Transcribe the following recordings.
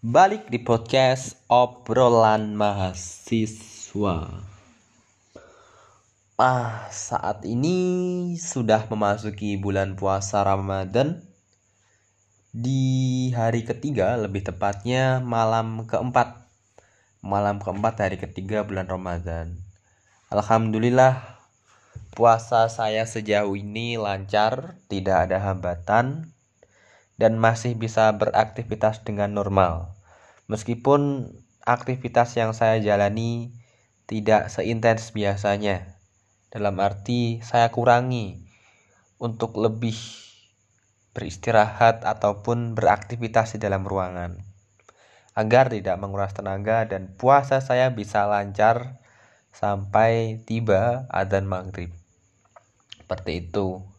Balik di podcast obrolan mahasiswa. Ah, saat ini sudah memasuki bulan puasa Ramadan. Di hari ketiga, lebih tepatnya malam keempat. Malam keempat hari ketiga bulan Ramadan. Alhamdulillah, puasa saya sejauh ini lancar, tidak ada hambatan, dan masih bisa beraktivitas dengan normal. Meskipun aktivitas yang saya jalani tidak seintens biasanya. Dalam arti saya kurangi untuk lebih beristirahat ataupun beraktivitas di dalam ruangan agar tidak menguras tenaga dan puasa saya bisa lancar sampai tiba adzan maghrib. Seperti itu.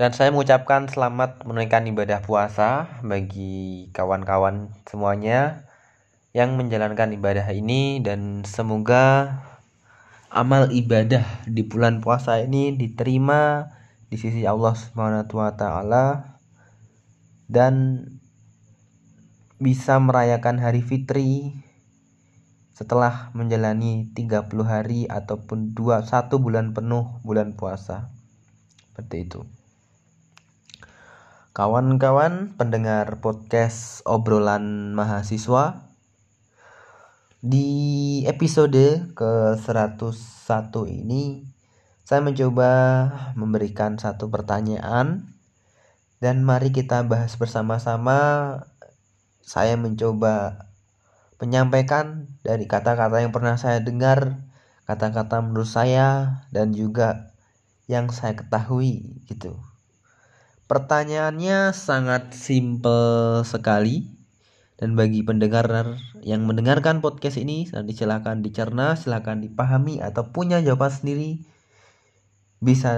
Dan saya mengucapkan selamat menunaikan ibadah puasa bagi kawan-kawan semuanya yang menjalankan ibadah ini dan semoga amal ibadah di bulan puasa ini diterima di sisi Allah Subhanahu wa taala dan bisa merayakan hari fitri setelah menjalani 30 hari ataupun dua satu bulan penuh bulan puasa. Seperti itu. Kawan-kawan pendengar podcast obrolan mahasiswa Di episode ke-101 ini Saya mencoba memberikan satu pertanyaan Dan mari kita bahas bersama-sama. Saya mencoba menyampaikan dari kata-kata yang pernah saya dengar Kata-kata menurut saya dan juga yang saya ketahui gitu Pertanyaannya sangat simpel sekali dan bagi pendengar yang mendengarkan podcast ini silahkan dicerna, silahkan dipahami atau punya jawaban sendiri bisa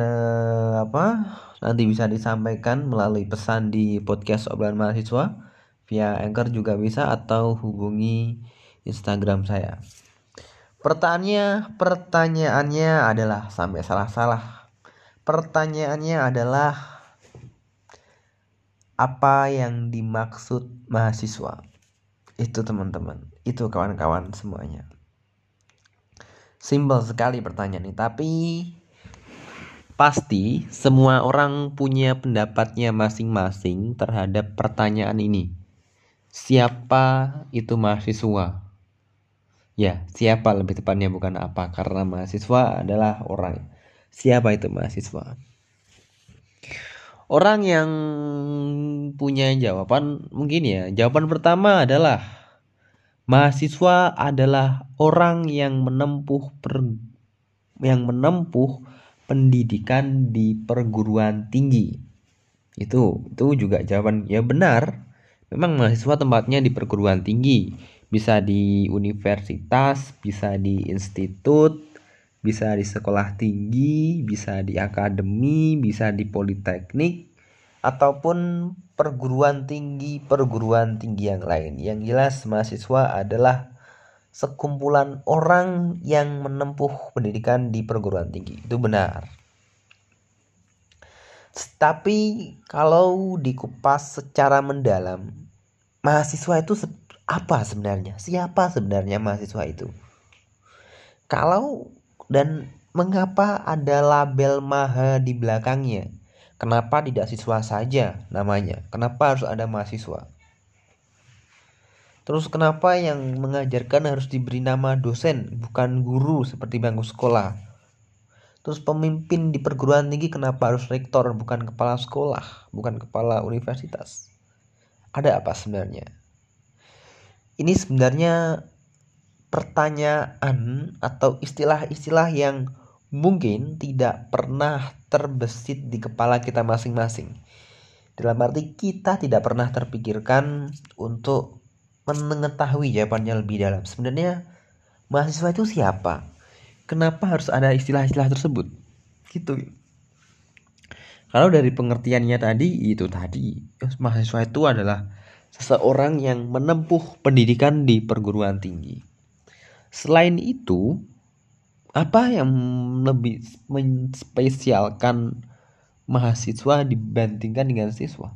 apa nanti bisa disampaikan melalui pesan di podcast obrolan mahasiswa via anchor juga bisa atau hubungi Instagram saya. Pertanyaannya pertanyaannya adalah sampai salah-salah. Pertanyaannya adalah apa yang dimaksud mahasiswa? Itu teman-teman. Itu kawan-kawan semuanya. Simpel sekali pertanyaan ini tapi pasti semua orang punya pendapatnya masing-masing terhadap pertanyaan ini. Siapa itu mahasiswa? Ya siapa lebih tepatnya bukan apa. Karena mahasiswa adalah orang. Siapa itu mahasiswa Orang yang punya jawaban mungkin ya. Jawaban pertama adalah mahasiswa adalah orang yang menempuh per, yang menempuh pendidikan di perguruan tinggi. Itu itu juga jawaban ya benar. Memang mahasiswa tempatnya di perguruan tinggi, bisa di universitas, bisa di institut, bisa di sekolah tinggi, bisa di akademi, bisa di politeknik, ataupun perguruan tinggi perguruan tinggi yang lain. Yang jelas mahasiswa adalah sekumpulan orang yang menempuh pendidikan di perguruan tinggi. Itu benar. Tapi kalau dikupas secara mendalam, mahasiswa itu apa sebenarnya? Siapa sebenarnya mahasiswa itu? Kalau dan mengapa ada label maha di belakangnya? Kenapa tidak siswa saja namanya? Kenapa harus ada mahasiswa? Terus kenapa yang mengajarkan harus diberi nama dosen, bukan guru seperti bangku sekolah? Terus pemimpin di perguruan tinggi kenapa harus rektor, bukan kepala sekolah, bukan kepala universitas? Ada apa sebenarnya? Ini sebenarnya pertanyaan atau istilah-istilah yang mungkin tidak pernah terbesit di kepala kita masing-masing. Dalam arti kita tidak pernah terpikirkan untuk mengetahui jawabannya lebih dalam. Sebenarnya mahasiswa itu siapa? Kenapa harus ada istilah-istilah tersebut? Gitu. Kalau dari pengertiannya tadi itu tadi mahasiswa itu adalah seseorang yang menempuh pendidikan di perguruan tinggi. Selain itu, apa yang lebih menspesialkan mahasiswa dibandingkan dengan siswa?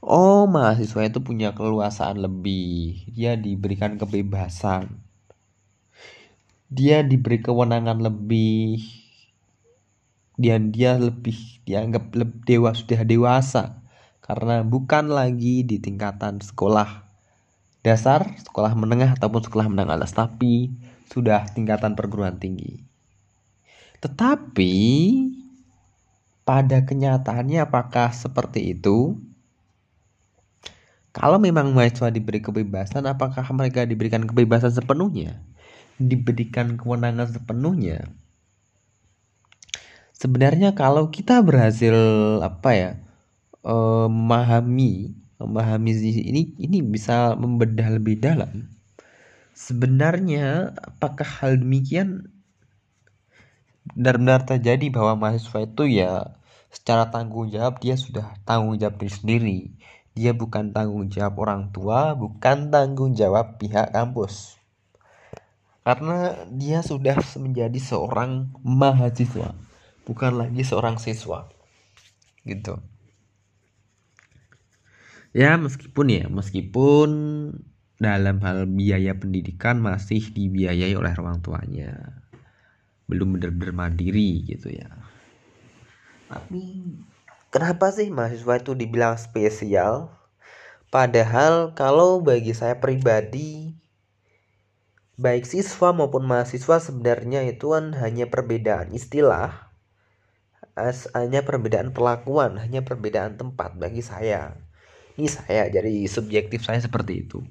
oh mahasiswa itu punya keluasaan lebih. Dia diberikan kebebasan. Dia diberi kewenangan lebih. Dan dia lebih dianggap lebih dewa sudah dewasa. Karena bukan lagi di tingkatan sekolah dasar, sekolah menengah ataupun sekolah menengah atas, tapi sudah tingkatan perguruan tinggi. Tetapi pada kenyataannya apakah seperti itu? Kalau memang mahasiswa diberi kebebasan, apakah mereka diberikan kebebasan sepenuhnya? Diberikan kewenangan sepenuhnya? Sebenarnya kalau kita berhasil apa ya eh, memahami memahami ini ini bisa membedah lebih dalam. Sebenarnya apakah hal demikian benar-benar terjadi bahwa mahasiswa itu ya secara tanggung jawab dia sudah tanggung jawab diri sendiri. Dia bukan tanggung jawab orang tua, bukan tanggung jawab pihak kampus. Karena dia sudah menjadi seorang mahasiswa, bukan lagi seorang siswa. Gitu ya meskipun ya meskipun dalam hal biaya pendidikan masih dibiayai oleh orang tuanya. Belum benar-benar mandiri gitu ya. Tapi kenapa sih mahasiswa itu dibilang spesial? Padahal kalau bagi saya pribadi baik siswa maupun mahasiswa sebenarnya itu kan hanya perbedaan istilah hanya perbedaan perlakuan hanya perbedaan tempat bagi saya ini saya jadi subjektif saya seperti itu.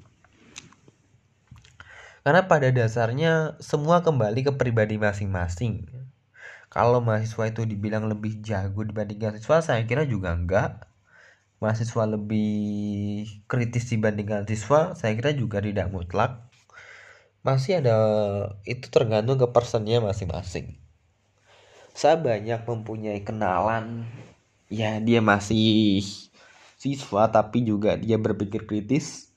Karena pada dasarnya semua kembali ke pribadi masing-masing. Kalau mahasiswa itu dibilang lebih jago dibandingkan siswa saya kira juga enggak. Mahasiswa lebih kritis dibandingkan siswa saya kira juga tidak mutlak. Masih ada itu tergantung ke personnya masing-masing. Saya banyak mempunyai kenalan. Ya dia masih siswa tapi juga dia berpikir kritis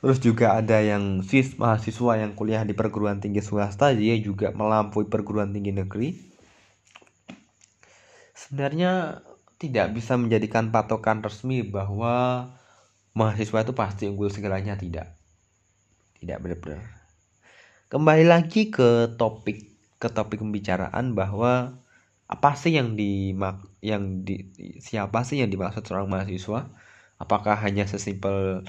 Terus juga ada yang sis mahasiswa yang kuliah di perguruan tinggi swasta dia juga melampaui perguruan tinggi negeri. Sebenarnya tidak bisa menjadikan patokan resmi bahwa mahasiswa itu pasti unggul segalanya tidak. Tidak benar-benar. Kembali lagi ke topik ke topik pembicaraan bahwa apa sih yang di yang di siapa sih yang dimaksud seorang mahasiswa? Apakah hanya sesimpel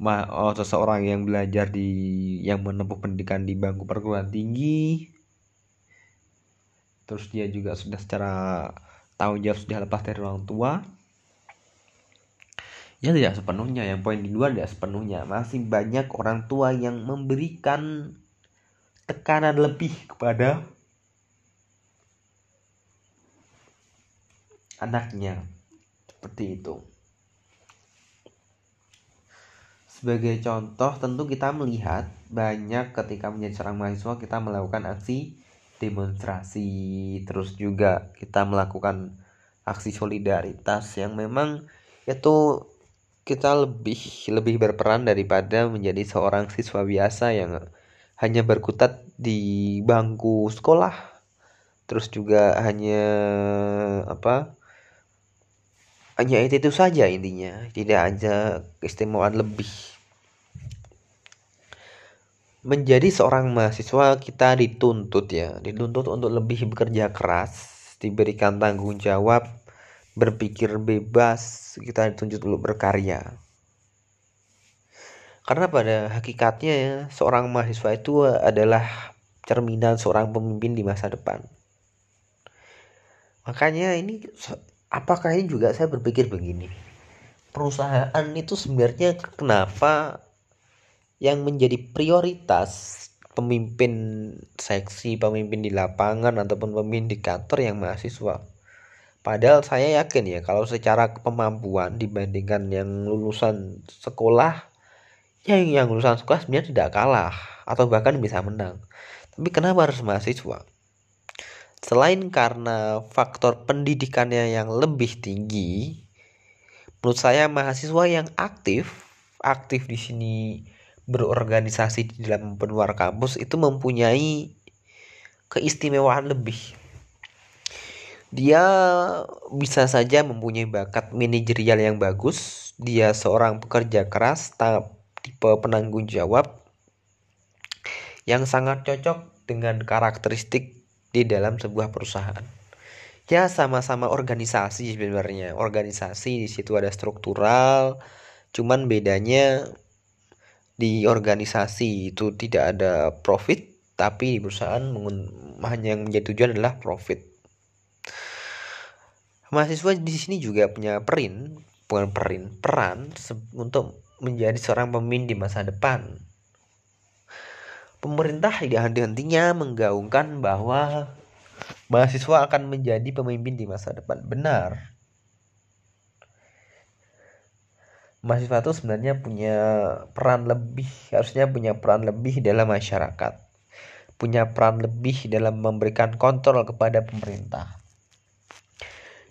ma oh, seseorang yang belajar di yang menempuh pendidikan di bangku perguruan tinggi? Terus dia juga sudah secara tanggung jawab sudah lepas dari orang tua? Ya tidak sepenuhnya. Yang poin di luar tidak sepenuhnya. Masih banyak orang tua yang memberikan tekanan lebih kepada anaknya. Seperti itu. Sebagai contoh tentu kita melihat banyak ketika menjadi seorang mahasiswa kita melakukan aksi demonstrasi. Terus juga kita melakukan aksi solidaritas yang memang itu kita lebih lebih berperan daripada menjadi seorang siswa biasa yang hanya berkutat di bangku sekolah. Terus juga hanya apa hanya itu itu saja intinya. Tidak ada keistimewaan lebih. Menjadi seorang mahasiswa kita dituntut ya. Dituntut untuk lebih bekerja keras diberikan tanggung jawab berpikir bebas kita dituntut untuk berkarya. Karena pada hakikatnya ya, seorang mahasiswa itu adalah cerminan seorang pemimpin di masa depan. Makanya ini apakah ini juga saya berpikir begini perusahaan itu sebenarnya kenapa yang menjadi prioritas pemimpin seksi, pemimpin di lapangan ataupun pemimpin di kantor yang mahasiswa. Padahal saya yakin ya kalau secara kemampuan dibandingkan yang lulusan sekolah, ya yang lulusan sekolah sebenarnya tidak kalah atau bahkan bisa menang. Tapi kenapa harus mahasiswa? Selain karena faktor pendidikannya yang lebih tinggi, menurut saya mahasiswa yang aktif, aktif di sini berorganisasi di dalam luar kampus itu mempunyai keistimewaan lebih. dia bisa saja mempunyai bakat manajerial yang bagus dia seorang pekerja keras tipe penanggung jawab yang sangat cocok dengan karakteristik di dalam sebuah perusahaan. Ya sama-sama organisasi sebenarnya. Organisasi di situ ada struktural cuman bedanya di organisasi itu tidak ada profit tapi di perusahaan hanya yang menjadi tujuan adalah profit. Mahasiswa di sini juga punya perin bukan perin peran untuk menjadi seorang pemimpin di masa depan pemerintah tidak henti-hentinya menggaungkan bahwa mahasiswa akan menjadi pemimpin di masa depan. Benar. Mahasiswa itu sebenarnya punya peran lebih, harusnya punya peran lebih dalam masyarakat. Punya peran lebih dalam memberikan kontrol kepada pemerintah.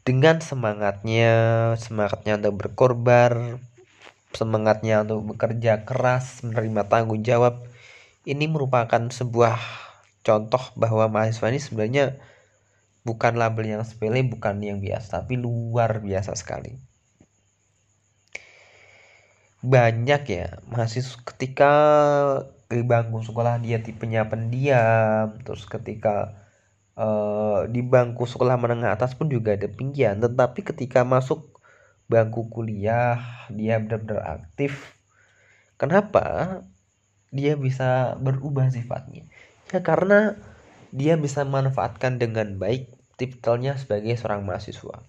Dengan semangatnya, semangatnya untuk berkorban, semangatnya untuk bekerja keras, menerima tanggung jawab, ini merupakan sebuah contoh bahwa mahasiswa ini sebenarnya bukan label yang sepele bukan yang biasa tapi luar biasa sekali. Banyak ya mahasiswa ketika di bangku sekolah dia tipenya pendiam terus ketika uh, di bangku sekolah menengah atas pun juga ada pinggian. Tetapi ketika masuk bangku kuliah dia benar-benar aktif. Kenapa dia bisa berubah sifatnya. Ya karena dia bisa memanfaatkan dengan baik titelnya sebagai seorang mahasiswa.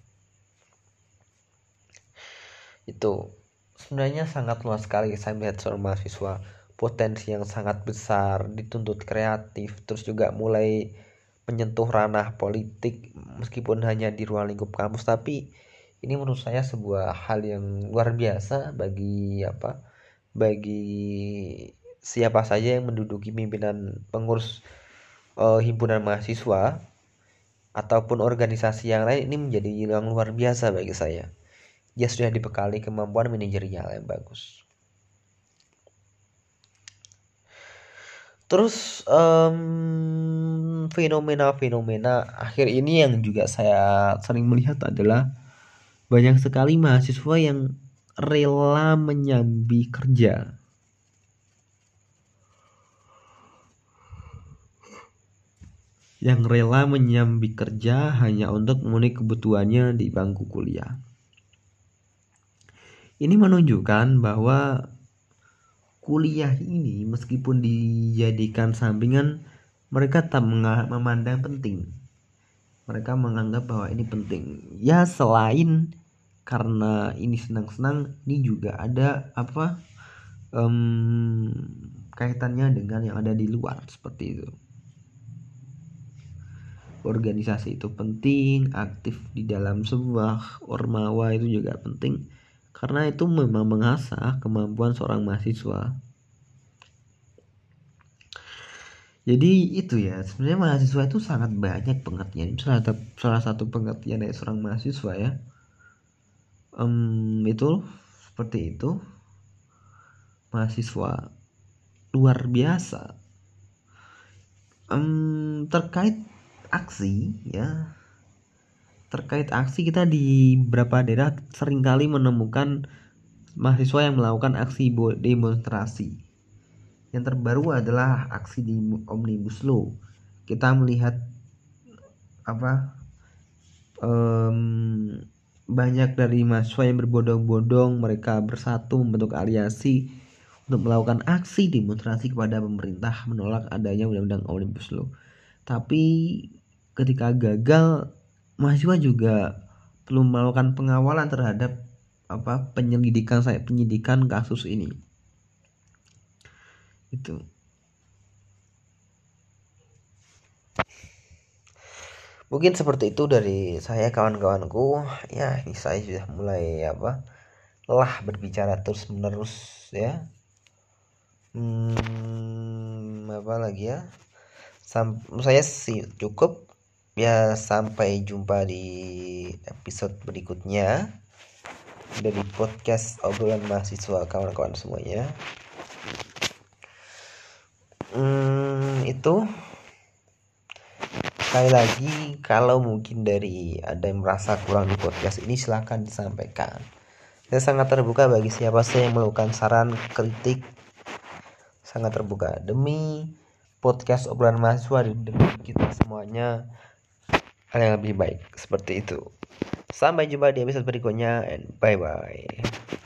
Itu sebenarnya sangat luas sekali saya melihat seorang mahasiswa. Potensi yang sangat besar dituntut kreatif terus juga mulai menyentuh ranah politik meskipun hanya di ruang lingkup kampus. Tapi ini menurut saya sebuah hal yang luar biasa bagi apa bagi siapa saja yang menduduki pimpinan pengurus uh, himpunan mahasiswa ataupun organisasi yang lain ini menjadi yang luar biasa bagi saya. Dia sudah dibekali kemampuan manajerial yang bagus. Terus fenomena-fenomena akhir ini yang juga saya sering melihat adalah banyak sekali mahasiswa yang rela menyambi kerja yang rela menyambi kerja hanya untuk memenuhi kebutuhannya di bangku kuliah. Ini menunjukkan bahwa kuliah ini meskipun dijadikan sampingan mereka tak memandang penting. Mereka menganggap bahwa ini penting. Ya selain karena ini senang-senang, ini juga ada apa um, kaitannya dengan yang ada di luar seperti itu organisasi itu penting, aktif di dalam sebuah ormawa itu juga penting karena itu memang mengasah kemampuan seorang mahasiswa. Jadi itu ya sebenarnya mahasiswa itu sangat banyak pengertian. Salah satu, salah satu pengertian dari seorang mahasiswa ya. Um, itu seperti itu mahasiswa luar biasa. Um, terkait aksi ya. Terkait aksi kita di beberapa daerah sering kali menemukan mahasiswa yang melakukan aksi demonstrasi. Yang terbaru adalah aksi di omnibus law. Kita melihat apa um, banyak dari mahasiswa yang berbondong-bondong mereka bersatu membentuk aliansi untuk melakukan aksi demonstrasi kepada pemerintah menolak adanya undang-undang omnibus law. Tapi ketika gagal mahasiswa juga perlu melakukan pengawalan terhadap apa penyelidikan saya penyidikan kasus ini. Itu. Mungkin seperti itu dari saya kawan-kawanku. Ya ini saya sudah mulai apa lah berbicara terus menerus ya. Hmm, apa lagi ya? Sam saya sih cukup ya sampai jumpa di episode berikutnya dari podcast obrolan mahasiswa kawan-kawan semuanya. Hmm, itu. Sekali lagi kalau mungkin dari ada yang merasa kurang di podcast ini silahkan disampaikan. Saya sangat terbuka bagi siapa saja yang melakukan saran kritik. Sangat terbuka. Demi podcast obrolan mahasiswa demi kita semuanya hal yang lebih baik seperti itu. Sampai jumpa di episode berikutnya and bye bye